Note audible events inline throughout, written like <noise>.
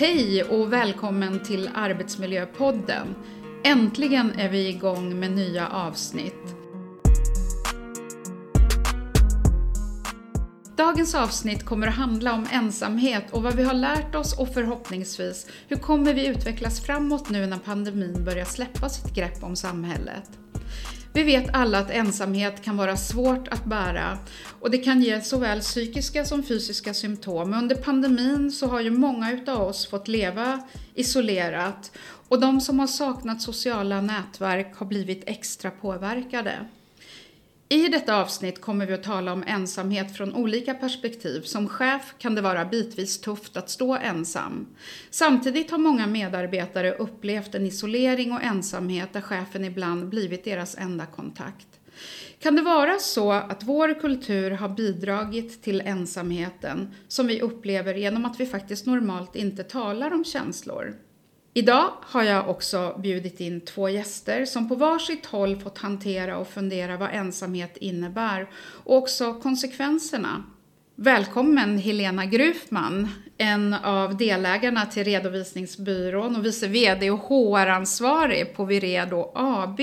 Hej och välkommen till Arbetsmiljöpodden. Äntligen är vi igång med nya avsnitt. Dagens avsnitt kommer att handla om ensamhet och vad vi har lärt oss och förhoppningsvis hur kommer vi utvecklas framåt nu när pandemin börjar släppa sitt grepp om samhället. Vi vet alla att ensamhet kan vara svårt att bära och det kan ge såväl psykiska som fysiska symptom. Under pandemin så har ju många utav oss fått leva isolerat och de som har saknat sociala nätverk har blivit extra påverkade. I detta avsnitt kommer vi att tala om ensamhet från olika perspektiv. Som chef kan det vara bitvis tufft att stå ensam. Samtidigt har många medarbetare upplevt en isolering och ensamhet där chefen ibland blivit deras enda kontakt. Kan det vara så att vår kultur har bidragit till ensamheten som vi upplever genom att vi faktiskt normalt inte talar om känslor? Idag har jag också bjudit in två gäster som på varsitt håll fått hantera och fundera vad ensamhet innebär och också konsekvenserna. Välkommen Helena Grufman, en av delägarna till Redovisningsbyrån och vice VD och HR-ansvarig på Viredo AB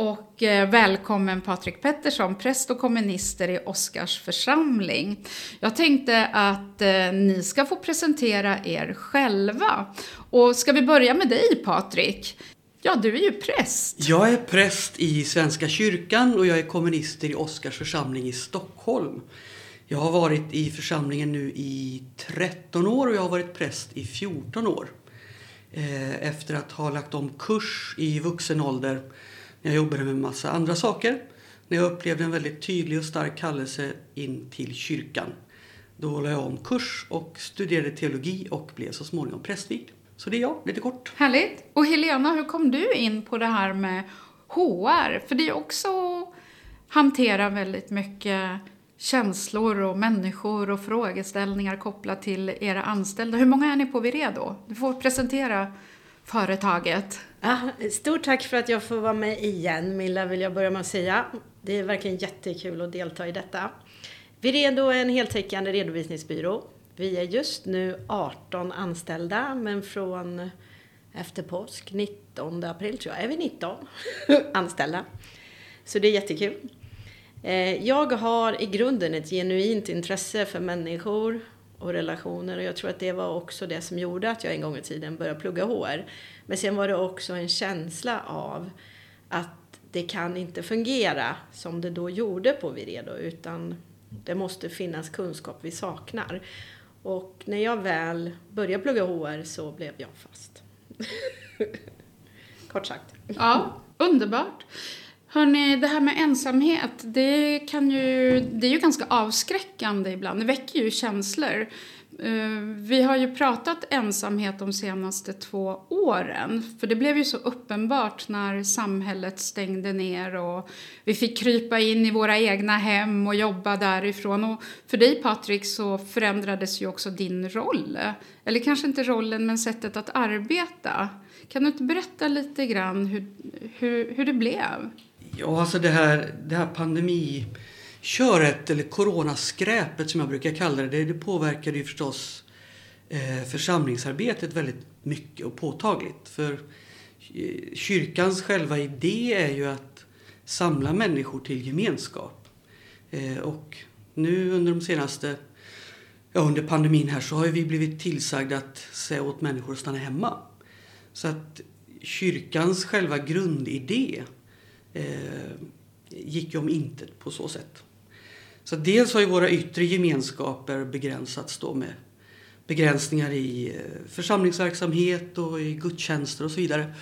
och eh, välkommen Patrik Pettersson, präst och kommunister i Oskars församling. Jag tänkte att eh, ni ska få presentera er själva. Och ska vi börja med dig Patrik? Ja, du är ju präst. Jag är präst i Svenska kyrkan och jag är kommunister i Oskars församling i Stockholm. Jag har varit i församlingen nu i 13 år och jag har varit präst i 14 år. Eh, efter att ha lagt om kurs i vuxen ålder när jag jobbade med massa andra saker. När jag upplevde en väldigt tydlig och stark kallelse in till kyrkan. Då la jag om kurs och studerade teologi och blev så småningom prästvigd. Så det är jag, lite kort. Härligt. Och Helena, hur kom du in på det här med HR? För det är också att hantera väldigt mycket känslor och människor och frågeställningar kopplat till era anställda. Hur många är ni på Viredo? Du får presentera företaget. Ja, stort tack för att jag får vara med igen, Milla, vill jag börja med att säga. Det är verkligen jättekul att delta i detta. Vi är då en heltäckande redovisningsbyrå. Vi är just nu 18 anställda, men från efter påsk, 19 april tror jag, är vi 19 <laughs> anställda. Så det är jättekul. Eh, jag har i grunden ett genuint intresse för människor och relationer och jag tror att det var också det som gjorde att jag en gång i tiden började plugga HR. Men sen var det också en känsla av att det kan inte fungera som det då gjorde på Viredo utan det måste finnas kunskap vi saknar. Och när jag väl började plugga HR så blev jag fast. <laughs> Kort sagt. Ja, underbart. Hörni, det här med ensamhet, det, kan ju, det är ju ganska avskräckande ibland. Det väcker ju känslor. Eh, vi har ju pratat ensamhet de senaste två åren. För det blev ju så uppenbart när samhället stängde ner och vi fick krypa in i våra egna hem och jobba därifrån. Och för dig Patrik så förändrades ju också din roll. Eller kanske inte rollen men sättet att arbeta. Kan du inte berätta lite grann hur, hur, hur det blev? Ja, alltså det här, det här pandemiköret, eller coronaskräpet som jag brukar kalla det, det, det påverkade ju förstås eh, församlingsarbetet väldigt mycket och påtagligt. För eh, kyrkans själva idé är ju att samla människor till gemenskap. Eh, och nu under de senaste, ja under pandemin här så har vi blivit tillsagda att säga åt människor att stanna hemma. Så att kyrkans själva grundidé eh, gick ju om intet på så sätt. Så dels har ju våra yttre gemenskaper begränsats då med begränsningar i eh, församlingsverksamhet och i gudstjänster och så vidare.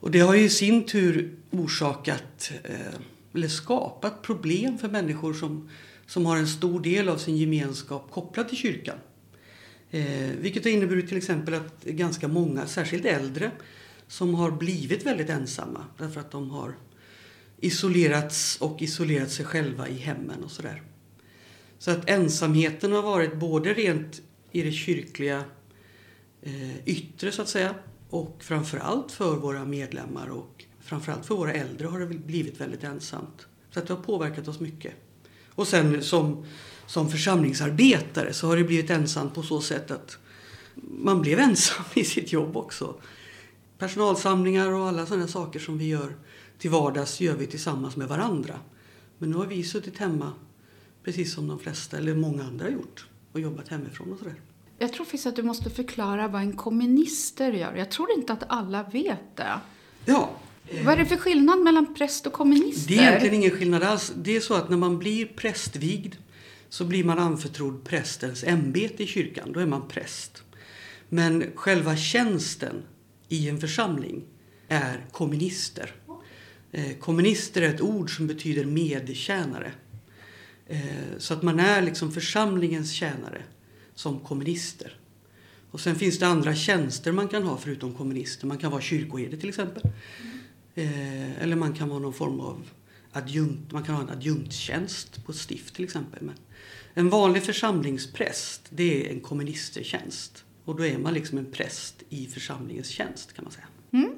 Och det har ju i sin tur orsakat eh, eller skapat problem för människor som, som har en stor del av sin gemenskap kopplad till kyrkan. Eh, vilket har inneburit till exempel att ganska många, särskilt äldre, som har blivit väldigt ensamma därför att de har isolerats och isolerat sig själva i hemmen och sådär. Så att ensamheten har varit både rent i det kyrkliga eh, yttre så att säga och framförallt för våra medlemmar och framförallt för våra äldre har det blivit väldigt ensamt. Så att det har påverkat oss mycket. Och sen som, som församlingsarbetare så har det blivit ensamt på så sätt att, man blev ensam <laughs> i sitt jobb också. Personalsamlingar och alla sådana saker som vi gör till vardags gör vi tillsammans med varandra. Men nu har vi suttit hemma precis som de flesta, eller många andra har gjort och jobbat hemifrån och sådär. Jag tror faktiskt att du måste förklara vad en komminister gör. Jag tror inte att alla vet det. Ja. Vad är det för skillnad mellan präst och komminister? Det är egentligen ingen skillnad alls. Det är så att när man blir prästvigd så blir man anförtrodd prästens ämbete i kyrkan. Då är man präst. Men själva tjänsten i en församling är kommunister. Eh, kommunister är ett ord som betyder medtjänare. Eh, så att man är liksom församlingens tjänare som kommunister. Och sen finns det andra tjänster man kan ha förutom kommunister. Man kan vara kyrkoherde till exempel. Eh, eller man kan vara någon form av adjunkt, man kan ha en adjunktstjänst på stift till exempel. Men en vanlig församlingspräst, det är en kommunistertjänst. Och då är man liksom en präst i församlingens tjänst kan man säga. Mm.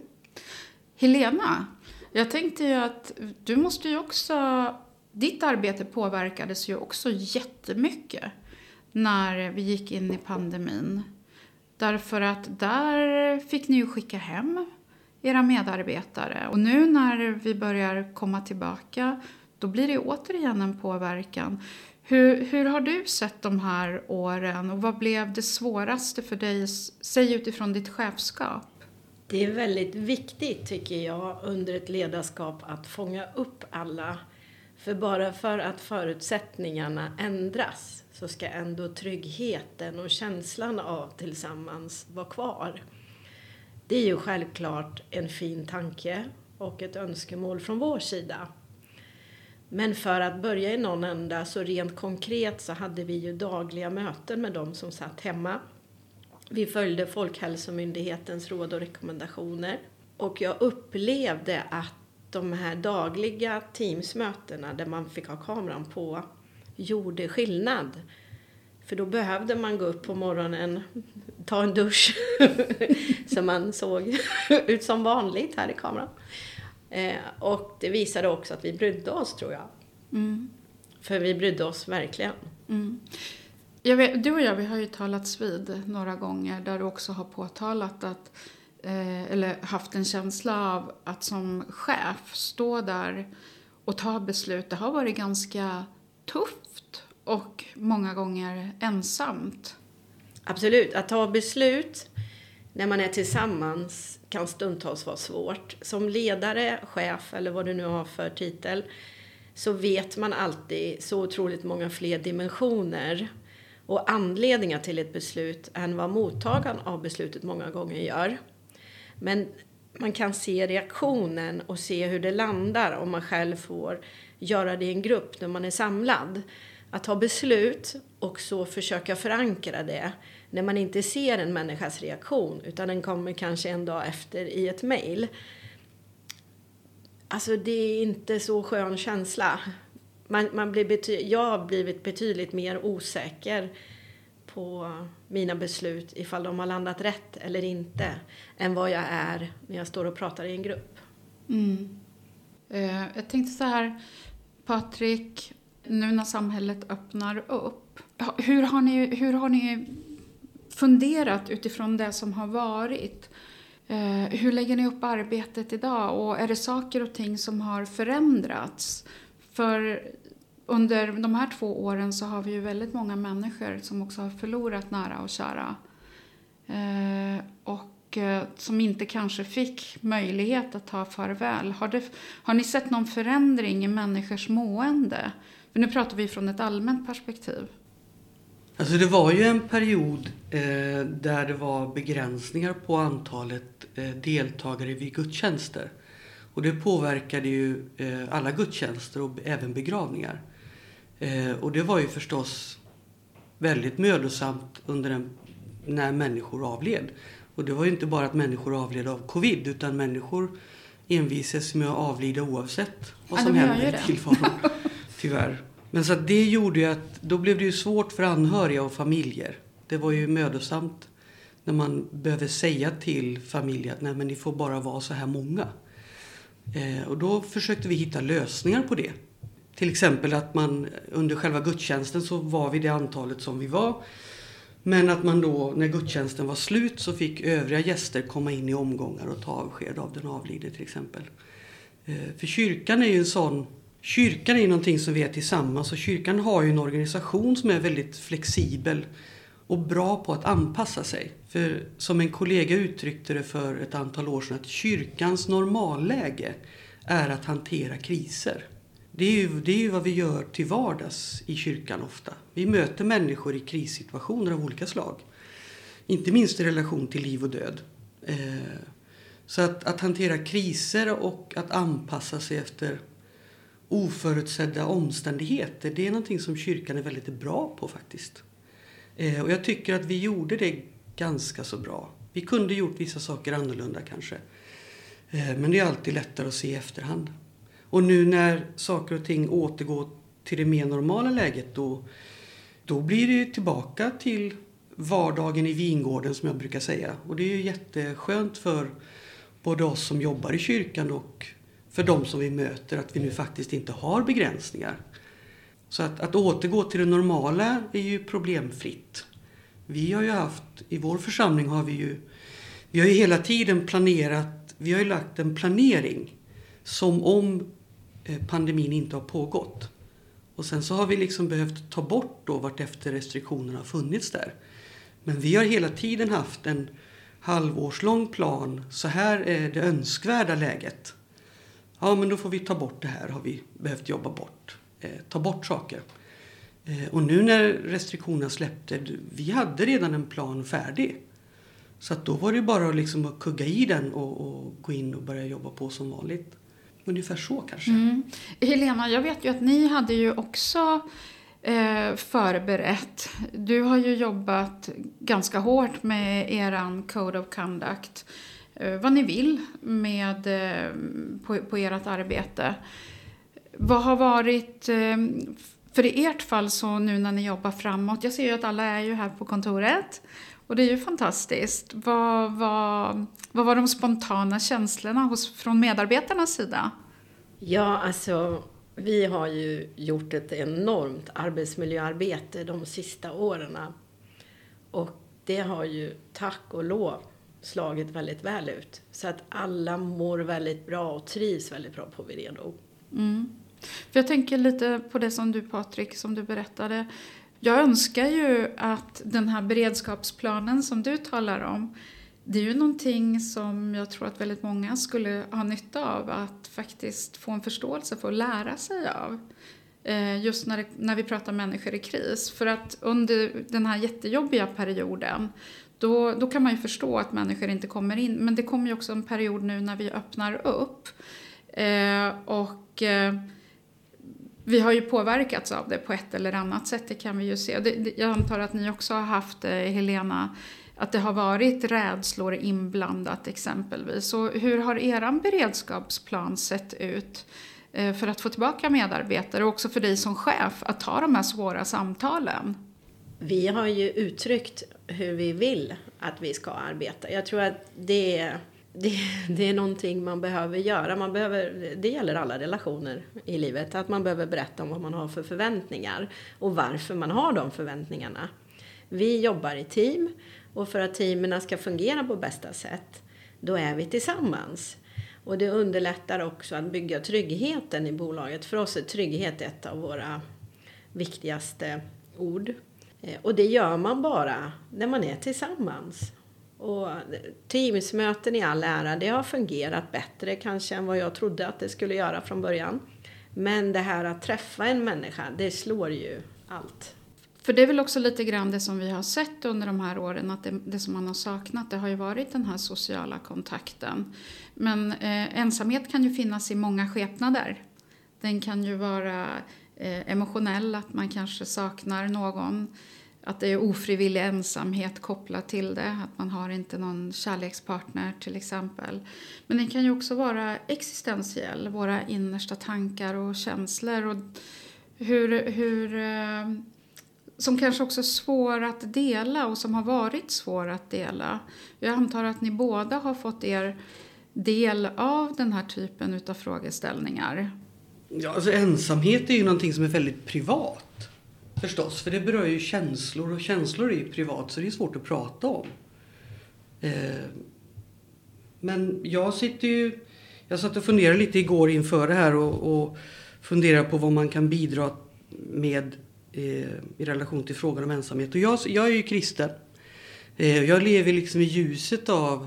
Helena, jag tänkte ju att du måste ju också, ditt arbete påverkades ju också jättemycket när vi gick in i pandemin. Därför att där fick ni ju skicka hem era medarbetare. Och nu när vi börjar komma tillbaka, då blir det återigen en påverkan. Hur, hur har du sett de här åren och vad blev det svåraste för dig, säg utifrån ditt chefskap? Det är väldigt viktigt tycker jag under ett ledarskap att fånga upp alla. För bara för att förutsättningarna ändras så ska ändå tryggheten och känslan av tillsammans vara kvar. Det är ju självklart en fin tanke och ett önskemål från vår sida. Men för att börja i någon ända så rent konkret så hade vi ju dagliga möten med dem som satt hemma. Vi följde Folkhälsomyndighetens råd och rekommendationer. Och jag upplevde att de här dagliga Teamsmötena där man fick ha kameran på gjorde skillnad. För då behövde man gå upp på morgonen, ta en dusch <laughs> så man såg <laughs> ut som vanligt här i kameran. Eh, och det visade också att vi brydde oss tror jag. Mm. För vi brydde oss verkligen. Mm. Vet, du och jag vi har ju talats vid några gånger där du också har påtalat att eh, eller haft en känsla av att som chef stå där och ta beslut. Det har varit ganska tufft och många gånger ensamt. Absolut, att ta beslut när man är tillsammans kan stundtals vara svårt. Som ledare, chef eller vad du nu har för titel så vet man alltid så otroligt många fler dimensioner och anledningar till ett beslut än vad mottagaren av beslutet många gånger gör. Men man kan se reaktionen och se hur det landar om man själv får göra det i en grupp när man är samlad. Att ta beslut och så försöka förankra det när man inte ser en människas reaktion utan den kommer kanske en dag efter i ett mejl. Alltså det är inte så skön känsla. Man, man blir bety- jag har blivit betydligt mer osäker på mina beslut ifall de har landat rätt eller inte än vad jag är när jag står och pratar i en grupp. Mm. Eh, jag tänkte så här, Patrik, nu när samhället öppnar upp, hur har ni, hur har ni funderat utifrån det som har varit? Eh, hur lägger ni upp arbetet idag och är det saker och ting som har förändrats? För under de här två åren så har vi ju väldigt många människor som också har förlorat nära och kära. Eh, och eh, som inte kanske fick möjlighet att ta farväl. Har, det, har ni sett någon förändring i människors mående? För nu pratar vi från ett allmänt perspektiv. Alltså det var ju en period eh, där det var begränsningar på antalet eh, deltagare vid gudstjänster. Och det påverkade ju eh, alla gudstjänster och även begravningar. Eh, och det var ju förstås väldigt mödosamt under en, när människor avled. Och det var ju inte bara att människor avled av covid utan människor envisas med att avlida oavsett vad som ja, händer i tillvaron. <laughs> Tyvärr. Men så det gjorde ju att då blev det ju svårt för anhöriga och familjer. Det var ju mödosamt när man behöver säga till familjen att nej men ni får bara vara så här många. Eh, och då försökte vi hitta lösningar på det. Till exempel att man under själva gudstjänsten så var vi det antalet som vi var. Men att man då, när gudstjänsten var slut, så fick övriga gäster komma in i omgångar och ta avsked av den avlidne till exempel. Eh, för kyrkan är ju en sån Kyrkan är någonting som vi är tillsammans och kyrkan har ju en organisation som är väldigt flexibel och bra på att anpassa sig. För som en kollega uttryckte det för ett antal år sedan att kyrkans normalläge är att hantera kriser. Det är, ju, det är ju vad vi gör till vardags i kyrkan ofta. Vi möter människor i krissituationer av olika slag. Inte minst i relation till liv och död. Eh, så att, att hantera kriser och att anpassa sig efter oförutsedda omständigheter, det är någonting som kyrkan är väldigt bra på faktiskt. Eh, och jag tycker att vi gjorde det ganska så bra. Vi kunde gjort vissa saker annorlunda kanske. Eh, men det är alltid lättare att se i efterhand. Och nu när saker och ting återgår till det mer normala läget då, då blir det tillbaka till vardagen i vingården som jag brukar säga. Och det är ju jätteskönt för både oss som jobbar i kyrkan och för de som vi möter att vi nu faktiskt inte har begränsningar. Så att, att återgå till det normala är ju problemfritt. Vi har ju haft, i vår församling har vi ju, vi har ju hela tiden planerat, vi har ju lagt en planering som om eh, pandemin inte har pågått. Och sen så har vi liksom behövt ta bort då vartefter restriktionerna har funnits där. Men vi har hela tiden haft en halvårslång plan. Så här är det önskvärda läget. Ja, men då får vi ta bort det här, har vi behövt jobba bort. Eh, ta bort saker. Eh, och nu när restriktionerna släppte, vi hade redan en plan färdig. Så att då var det bara liksom att kugga i den och, och, gå in och börja jobba på som vanligt. Ungefär så kanske. Mm. Helena, jag vet ju att ni hade ju också eh, förberett. Du har ju jobbat ganska hårt med eran Code of Conduct. Eh, vad ni vill med, eh, på, på ert arbete. Vad har varit, eh, för i ert fall så nu när ni jobbar framåt, jag ser ju att alla är ju här på kontoret och det är ju fantastiskt. Vad, vad, vad var de spontana känslorna hos, från medarbetarnas sida? Ja, alltså vi har ju gjort ett enormt arbetsmiljöarbete de sista åren. Och det har ju tack och lov slagit väldigt väl ut. Så att alla mår väldigt bra och trivs väldigt bra på Viredo. Mm. För jag tänker lite på det som du Patrik, som du berättade. Jag önskar ju att den här beredskapsplanen som du talar om, det är ju någonting som jag tror att väldigt många skulle ha nytta av att faktiskt få en förståelse för och lära sig av. Eh, just när, det, när vi pratar människor i kris. För att under den här jättejobbiga perioden då, då kan man ju förstå att människor inte kommer in. Men det kommer ju också en period nu när vi öppnar upp. Eh, och eh, vi har ju påverkats av det på ett eller annat sätt, det kan vi ju se. Det, jag antar att ni också har haft, eh, Helena, att det har varit rädslor inblandat exempelvis. Så hur har er beredskapsplan sett ut eh, för att få tillbaka medarbetare och också för dig som chef att ta de här svåra samtalen? Vi har ju uttryckt hur vi vill att vi ska arbeta. Jag tror att det, det, det är någonting man behöver göra. Man behöver, det gäller alla relationer i livet. Att man behöver berätta om vad man har för förväntningar och varför man har de förväntningarna. Vi jobbar i team och för att teamen ska fungera på bästa sätt då är vi tillsammans. Och det underlättar också att bygga tryggheten i bolaget. För oss är trygghet ett av våra viktigaste ord. Eh, och det gör man bara när man är tillsammans. Och eh, teamsmöten i all ära, det har fungerat bättre kanske än vad jag trodde att det skulle göra från början. Men det här att träffa en människa, det slår ju allt. För det är väl också lite grann det som vi har sett under de här åren, att det, det som man har saknat, det har ju varit den här sociala kontakten. Men eh, ensamhet kan ju finnas i många skepnader. Den kan ju vara eh, emotionell, att man kanske saknar någon. Att det är ofrivillig ensamhet kopplat till det, att man har inte någon kärlekspartner till exempel. Men den kan ju också vara existentiell, våra innersta tankar och känslor. Och hur, hur, eh, som kanske också är svår att dela och som har varit svår att dela. Jag antar att ni båda har fått er del av den här typen av frågeställningar. Ja, alltså ensamhet är ju någonting som är väldigt privat förstås. För det berör ju känslor och känslor är ju privat så det är svårt att prata om. Eh, men jag sitter ju... Jag satt och funderade lite igår inför det här och, och funderade på vad man kan bidra med eh, i relation till frågan om ensamhet. Och jag, jag är ju kristen. Eh, jag lever liksom i ljuset av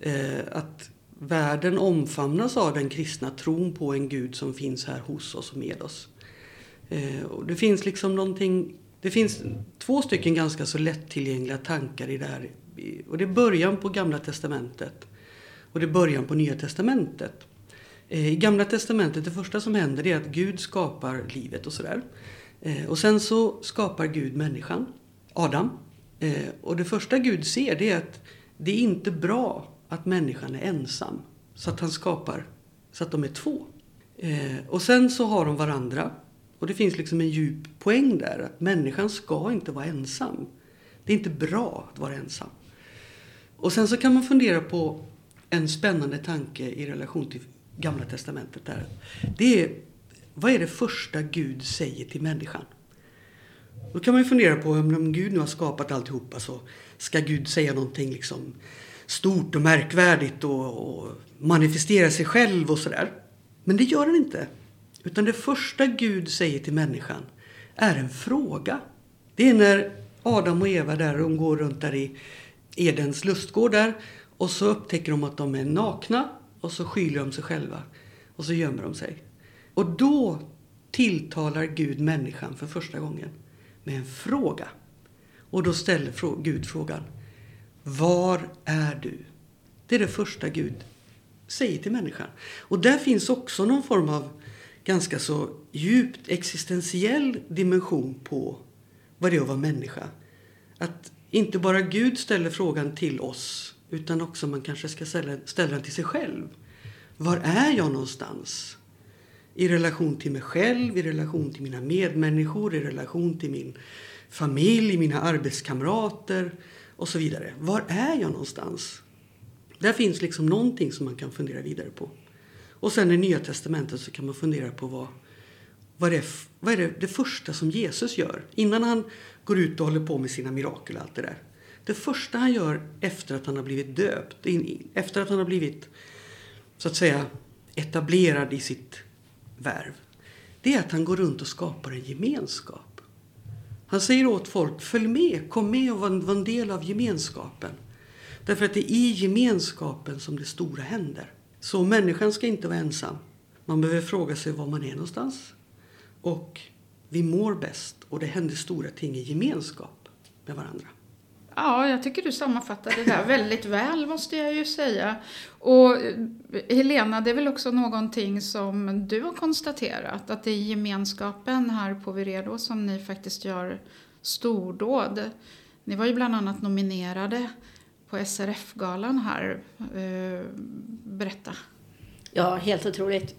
eh, att världen omfamnas av den kristna tron på en Gud som finns här hos oss och med oss. Eh, och det finns liksom någonting, det finns två stycken ganska så lättillgängliga tankar i det här. Och det är början på Gamla Testamentet och det är början på Nya Testamentet. Eh, I Gamla Testamentet, det första som händer är att Gud skapar livet och sådär. Eh, och sen så skapar Gud människan, Adam. Eh, och det första Gud ser det är att det är inte bra att människan är ensam. Så att han skapar så att de är två. Eh, och sen så har de varandra. Och det finns liksom en djup poäng där. Att människan ska inte vara ensam. Det är inte bra att vara ensam. Och sen så kan man fundera på en spännande tanke i relation till Gamla Testamentet. Där. Det är, vad är det första Gud säger till människan? Då kan man ju fundera på om Gud nu har skapat alltihopa så ska Gud säga någonting liksom stort och märkvärdigt och, och manifestera sig själv och sådär. Men det gör han inte. Utan det första Gud säger till människan är en fråga. Det är när Adam och Eva där, de går runt där i Edens lustgård där och så upptäcker de att de är nakna och så skyller de sig själva och så gömmer de sig. Och då tilltalar Gud människan för första gången med en fråga. Och då ställer Gud frågan var är du? Det är det första Gud säger till människan. Och där finns också någon form av ganska så djupt existentiell dimension på vad det är att vara människa. Att inte bara Gud ställer frågan till oss utan också man kanske ska ställa, ställa den till sig själv. Var är jag någonstans? I relation till mig själv, i relation till mina medmänniskor, i relation till min familj, mina arbetskamrater och så vidare. Var är jag någonstans? Där finns liksom någonting som man kan fundera vidare på. Och sen i Nya Testamentet så kan man fundera på vad, vad, är, vad är det, det första som Jesus gör innan han går ut och håller på med sina mirakel och allt det där. Det första han gör efter att han har blivit döpt, efter att han har blivit så att säga etablerad i sitt värv, det är att han går runt och skapar en gemenskap. Han säger åt folk, följ med, kom med och var en del av gemenskapen. Därför att det är i gemenskapen som det stora händer. Så människan ska inte vara ensam. Man behöver fråga sig var man är någonstans. Och vi mår bäst och det händer stora ting i gemenskap med varandra. Ja, jag tycker du sammanfattar det där väldigt väl måste jag ju säga. Och eh, Helena, det är väl också någonting som du har konstaterat att det är gemenskapen här på Viredo som ni faktiskt gör stordåd. Ni var ju bland annat nominerade på SRF-galan här. Eh, berätta. Ja, helt otroligt.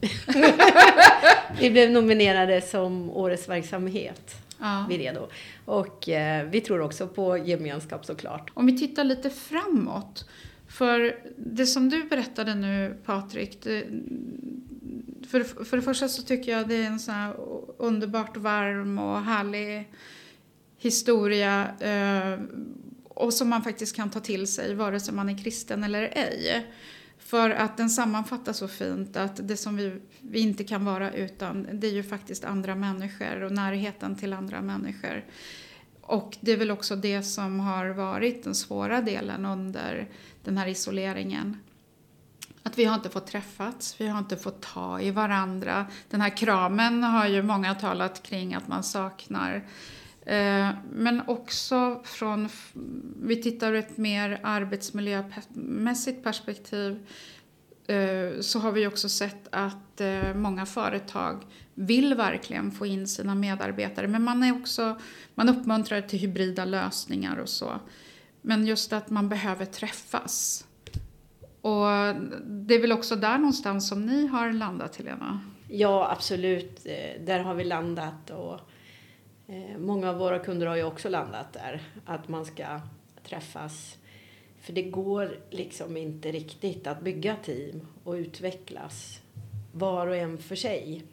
<laughs> Vi blev nominerade som Årets verksamhet ja. vi redo. Och eh, vi tror också på gemenskap såklart. Om vi tittar lite framåt. För det som du berättade nu Patrik. Det, för, för det första så tycker jag det är en sån här underbart varm och härlig historia. Eh, och som man faktiskt kan ta till sig vare sig man är kristen eller ej. För att den sammanfattar så fint att det som vi, vi inte kan vara utan det är ju faktiskt andra människor och närheten till andra människor. Och det är väl också det som har varit den svåra delen under den här isoleringen. Att vi har inte fått träffats, vi har inte fått ta i varandra. Den här kramen har ju många talat kring att man saknar. Eh, men också från, vi tittar ur ett mer arbetsmiljömässigt perspektiv eh, så har vi också sett att eh, många företag vill verkligen få in sina medarbetare men man, är också, man uppmuntrar till hybrida lösningar och så. Men just att man behöver träffas. Och det är väl också där någonstans som ni har landat, Helena? Ja, absolut. Där har vi landat. Och Eh, många av våra kunder har ju också landat där, att man ska träffas. För det går liksom inte riktigt att bygga team och utvecklas var och en för sig.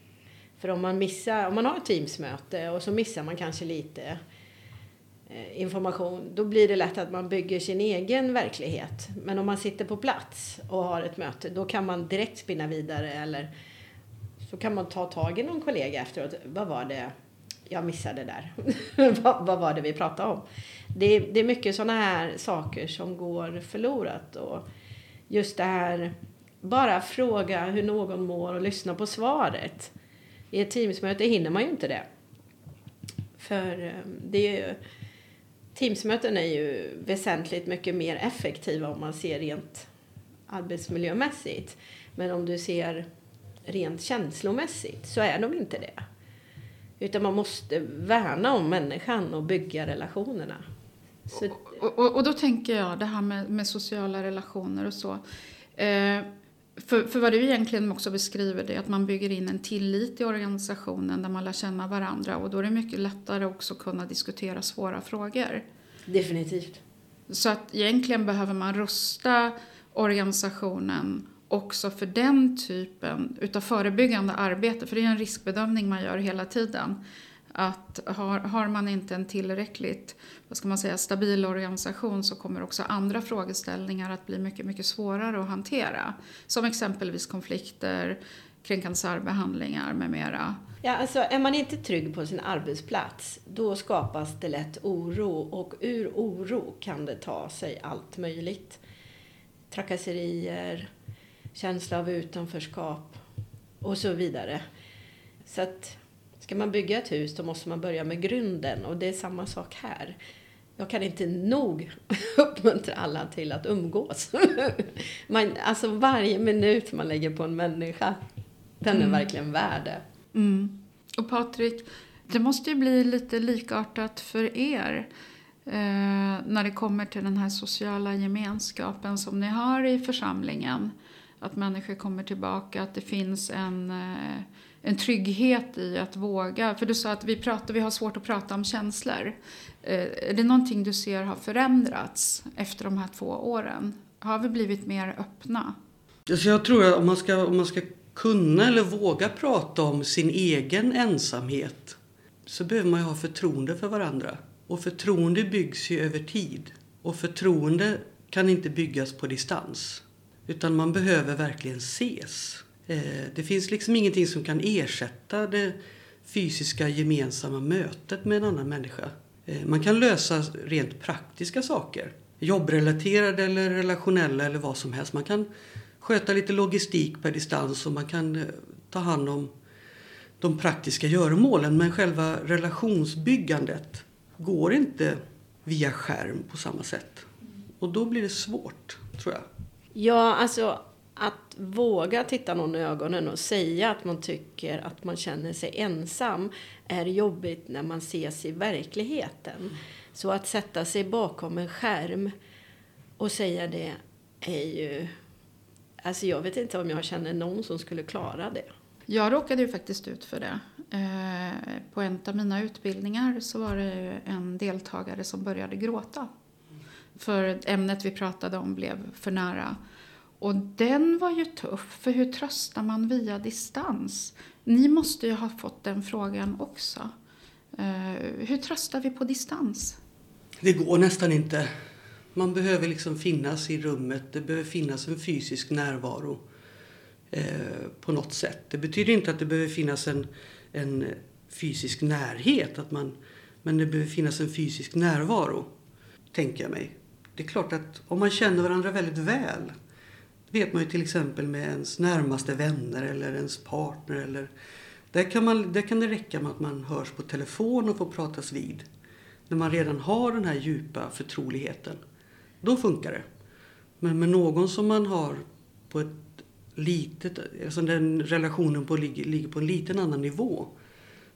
För om man missar, om man har ett Teamsmöte och så missar man kanske lite eh, information, då blir det lätt att man bygger sin egen verklighet. Men om man sitter på plats och har ett möte, då kan man direkt spinna vidare eller så kan man ta tag i någon kollega efteråt. Vad var det jag missade där? <laughs> vad, vad, var det vi pratade om? Det, det är mycket sådana här saker som går förlorat. Och just det här, bara fråga hur någon mår och lyssna på svaret. I ett Teamsmöte hinner man ju inte det. För eh, det är ju, Teamsmöten är ju väsentligt mycket mer effektiva om man ser rent arbetsmiljömässigt. Men om du ser rent känslomässigt så är de inte det. Utan man måste värna om människan och bygga relationerna. Så... Och, och, och, då tänker jag det här med, med sociala relationer och så. Eh, för, för vad du egentligen också beskriver det är att man bygger in en tillit i organisationen där man lär känna varandra och då är det mycket lättare också att kunna diskutera svåra frågor. Definitivt. Så att egentligen behöver man rusta organisationen också för den typen utav förebyggande arbete, för det är en riskbedömning man gör hela tiden. Att har, har man inte en tillräckligt vad ska man säga, stabil organisation så kommer också andra frågeställningar att bli mycket, mycket svårare att hantera. Som exempelvis konflikter, kränkande särbehandlingar med mera. Ja, alltså är man inte trygg på sin arbetsplats då skapas det lätt oro och ur oro kan det ta sig allt möjligt. Trakasserier, känsla av utanförskap och så vidare. Så att ska man bygga ett hus då måste man börja med grunden och det är samma sak här. Jag kan inte nog <laughs> uppmuntra alla till att umgås. <laughs> man, alltså varje minut man lägger på en människa, den är mm. verkligen värd det. Mm. Och Patrik, det måste ju bli lite likartat för er eh, när det kommer till den här sociala gemenskapen som ni har i församlingen att människor kommer tillbaka, att det finns en, eh, en trygghet i att våga. För du sa att vi, pratar, vi har svårt att prata om känslor. Eh, är det någonting du ser har förändrats efter de här två åren? Har vi blivit mer öppna? Alltså jag tror att om man, ska, om man ska kunna eller våga prata om sin egen ensamhet så behöver man ju ha förtroende för varandra. Och förtroende byggs ju över tid. Och förtroende kan inte byggas på distans. Utan man behöver verkligen ses. Eh, det finns liksom ingenting som kan ersätta det fysiska gemensamma mötet med en annan människa. Eh, man kan lösa rent praktiska saker. Jobbrelaterade eller relationella eller vad som helst. Man kan sköta lite logistik per distans och man kan eh, ta hand om de praktiska göromålen. Men själva relationsbyggandet går inte via skärm på samma sätt. Och då blir det svårt, tror jag. Ja, alltså att våga titta någon i ögonen och säga att man tycker att man känner sig ensam är jobbigt när man ses i verkligheten. Så att sätta sig bakom en skärm och säga det är ju... Alltså jag vet inte om jag känner någon som skulle klara det. Jag råkade ju faktiskt ut för det. Eh, på en av mina utbildningar så var det en deltagare som började gråta för ämnet vi pratade om blev för nära. Och den var ju tuff, för hur tröstar man via distans? Ni måste ju ha fått den frågan också. Eh, hur tröstar vi på distans? Det går nästan inte. Man behöver liksom finnas i rummet. Det behöver finnas en fysisk närvaro eh, på något sätt. Det betyder inte att det behöver finnas en, en fysisk närhet, att man, men det behöver finnas en fysisk närvaro, tänker jag mig. Det är klart att om man känner varandra väldigt väl vet man ju till exempel med ens närmaste vänner eller ens partner. Eller, där, kan man, där kan det räcka med att man hörs på telefon och får pratas vid. När man redan har den här djupa förtroligheten. Då funkar det. Men med någon som man har på ett litet, alltså den relationen på, ligger, ligger på en liten annan nivå.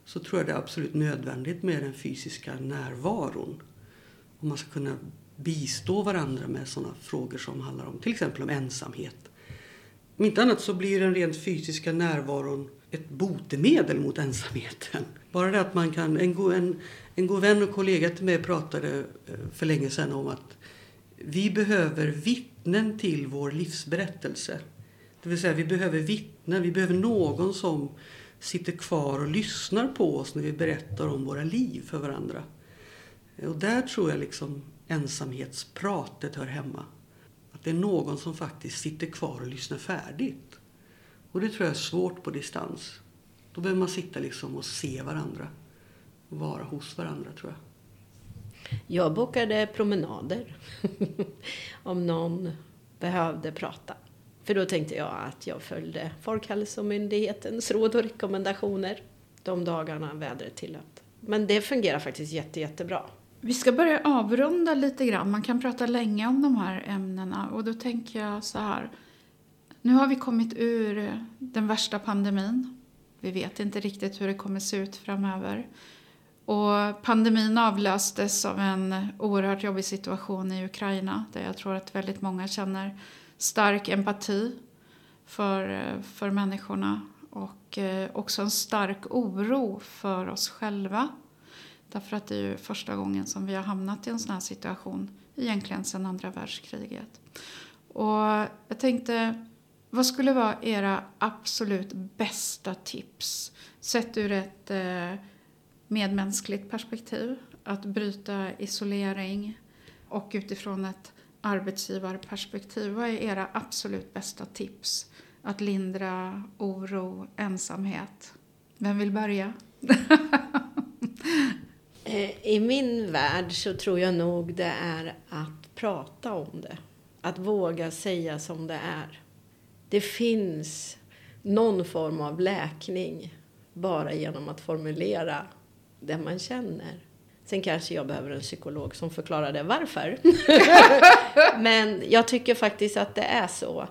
Så tror jag det är absolut nödvändigt med den fysiska närvaron. Om man ska kunna bistå varandra med sådana frågor som handlar om till exempel om ensamhet. Om inte annat så blir den rent fysiska närvaron ett botemedel mot ensamheten. Bara det att man kan, en, god, en, en god vän och kollega till mig pratade eh, för länge sedan om att vi behöver vittnen till vår livsberättelse. Det vill säga vi behöver vittnen, vi behöver någon som sitter kvar och lyssnar på oss när vi berättar om våra liv för varandra. Och där tror jag liksom ensamhetspratet hör hemma. Att det är någon som faktiskt sitter kvar och lyssnar färdigt. Och det tror jag är svårt på distans. Då behöver man sitta liksom och se varandra. Och vara hos varandra tror jag. Jag bokade promenader. <laughs> Om någon behövde prata. För då tänkte jag att jag följde Folkhälsomyndighetens råd och rekommendationer de dagarna vädret tillät. Men det fungerar faktiskt jätte, jättebra. Vi ska börja avrunda lite grann. Man kan prata länge om de här ämnena och då tänker jag så här. Nu har vi kommit ur den värsta pandemin. Vi vet inte riktigt hur det kommer se ut framöver. Och pandemin avlöstes av en oerhört jobbig situation i Ukraina där jag tror att väldigt många känner stark empati för, för människorna och eh, också en stark oro för oss själva. Därför att det är ju första gången som vi har hamnat i en sån här situation egentligen sedan andra världskriget. Och jag tänkte, vad skulle vara era absolut bästa tips sett ur ett eh, medmänskligt perspektiv? Att bryta isolering och utifrån ett arbetsgivarperspektiv. Vad är era absolut bästa tips att lindra oro, ensamhet? Vem vill börja? <laughs> Eh, I min värld så tror jag nog det är att prata om det. Att våga säga som det är. Det finns någon form av läkning bara genom att formulera det man känner. Sen kanske jag behöver en psykolog som förklarar det varför. <laughs> Men jag tycker faktiskt att det är så.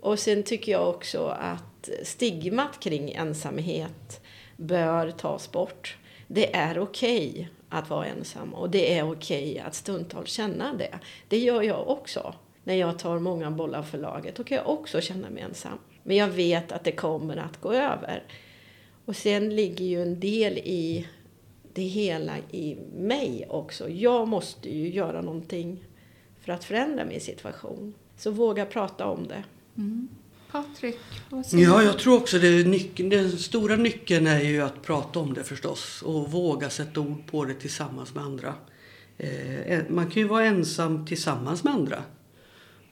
Och sen tycker jag också att stigmat kring ensamhet bör tas bort. Det är okej okay att vara ensam och det är okej okay att stundtals känna det. Det gör jag också. När jag tar många bollar för laget, då kan jag också känna mig ensam. Men jag vet att det kommer att gå över. Och sen ligger ju en del i det hela i mig också. Jag måste ju göra någonting för att förändra min situation. Så våga prata om det. Mm. Patrik, vad säger Ja, jag tror också det den stora nyckeln är ju att prata om det förstås. Och våga sätta ord på det tillsammans med andra. Eh, man kan ju vara ensam tillsammans med andra.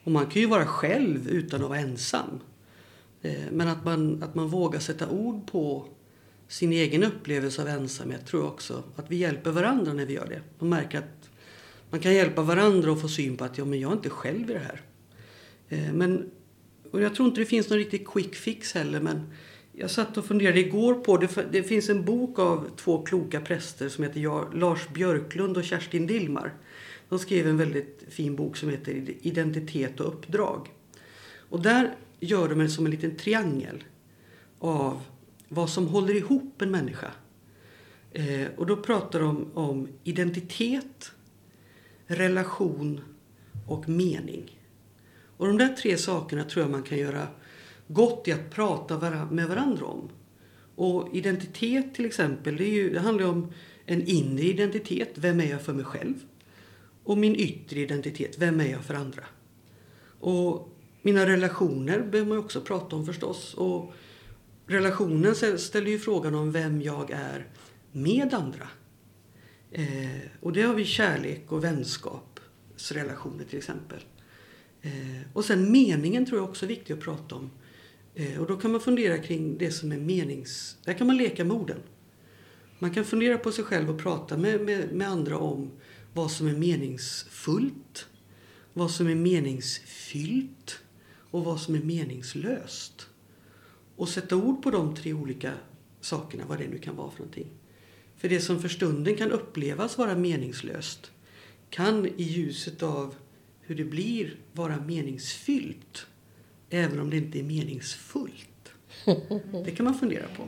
Och man kan ju vara själv utan att vara ensam. Eh, men att man, att man vågar sätta ord på sin egen upplevelse av ensamhet tror jag också att vi hjälper varandra när vi gör det. Man märker att man kan hjälpa varandra och få syn på att ja, men jag är inte själv i det här. Eh, men, och jag tror inte det finns någon riktig quick fix heller. Men jag satt och funderade igår på, det, det finns en bok av två kloka präster som heter Lars Björklund och Kerstin Dillmar. De skrev en väldigt fin bok som heter Identitet och uppdrag. Och där gör de en som en liten triangel av vad som håller ihop en människa. Eh, och då pratar de om identitet, relation och mening. Och de där tre sakerna tror jag man kan göra gott i att prata med varandra om. Och identitet till exempel, det, är ju, det handlar om en inre identitet, vem är jag för mig själv? Och min yttre identitet, vem är jag för andra? Och mina relationer behöver man också prata om förstås. Och relationen ställer ju frågan om vem jag är med andra. Eh, och det har vi kärlek och vänskapsrelationer till exempel. Eh, och sen meningen tror jag också är viktig att prata om. Eh, och då kan man fundera kring det som är menings... Där kan man leka med orden. Man kan fundera på sig själv och prata med, med, med andra om vad som är meningsfullt, vad som är meningsfyllt och vad som är meningslöst och sätta ord på de tre olika sakerna, vad det nu kan vara för någonting. För det som för stunden kan upplevas vara meningslöst kan i ljuset av hur det blir vara meningsfyllt även om det inte är meningsfullt. Det kan man fundera på.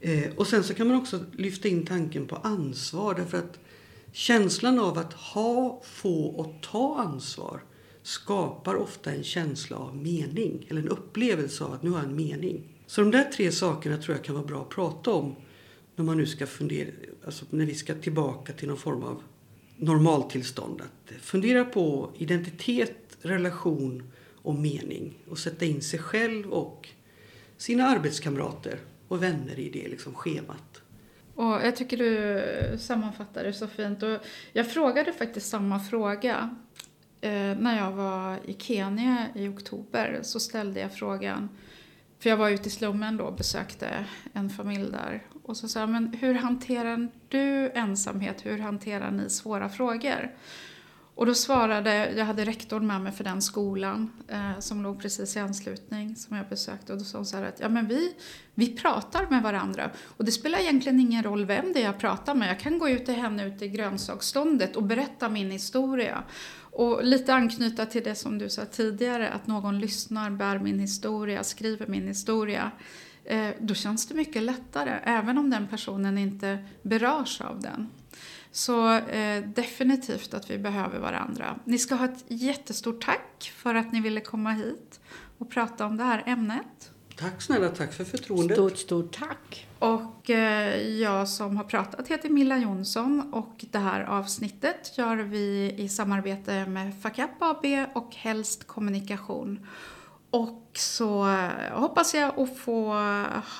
Eh, och sen så kan man också lyfta in tanken på ansvar därför att känslan av att ha, få och ta ansvar skapar ofta en känsla av mening eller en upplevelse av att nu har jag en mening. Så de där tre sakerna tror jag kan vara bra att prata om när man nu ska fundera, alltså när vi ska tillbaka till någon form av normaltillstånd. Att fundera på identitet, relation och mening och sätta in sig själv och sina arbetskamrater och vänner i det liksom schemat. Och jag tycker du sammanfattar det så fint. Och jag frågade faktiskt samma fråga eh, när jag var i Kenya i oktober. Så ställde jag frågan, för jag var ute i slummen då och besökte en familj där. Och så sa jag, men hur hanterar du ensamhet? Hur hanterar ni svåra frågor? Och då svarade, jag hade rektorn med mig för den skolan eh, som låg precis i anslutning som jag besökte. Och då sa hon så här att ja, men vi, vi pratar med varandra. Och det spelar egentligen ingen roll vem det är jag pratar med. Jag kan gå ut till henne ute i grönsaksståndet och berätta min historia. Och lite anknyta till det som du sa tidigare, att någon lyssnar, bär min historia, skriver min historia. Eh, då känns det mycket lättare, även om den personen inte berörs av den. Så eh, definitivt att vi behöver varandra. Ni ska ha ett jättestort tack för att ni ville komma hit och prata om det här ämnet. Tack snälla, tack för förtroendet. Stort, stort tack. Och eh, jag som har pratat heter Milla Jonsson och det här avsnittet gör vi i samarbete med Facap AB och Helst Kommunikation. Och så eh, hoppas jag att få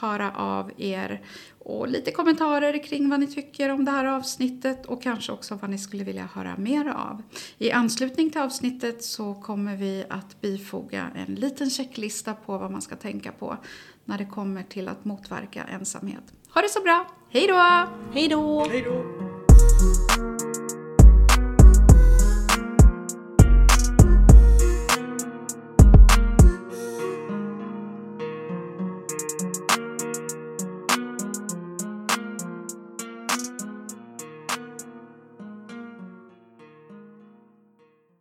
höra av er och lite kommentarer kring vad ni tycker om det här avsnittet och kanske också vad ni skulle vilja höra mer av. I anslutning till avsnittet så kommer vi att bifoga en liten checklista på vad man ska tänka på när det kommer till att motverka ensamhet. Ha det så bra! Hej då! Hej då! Hej då!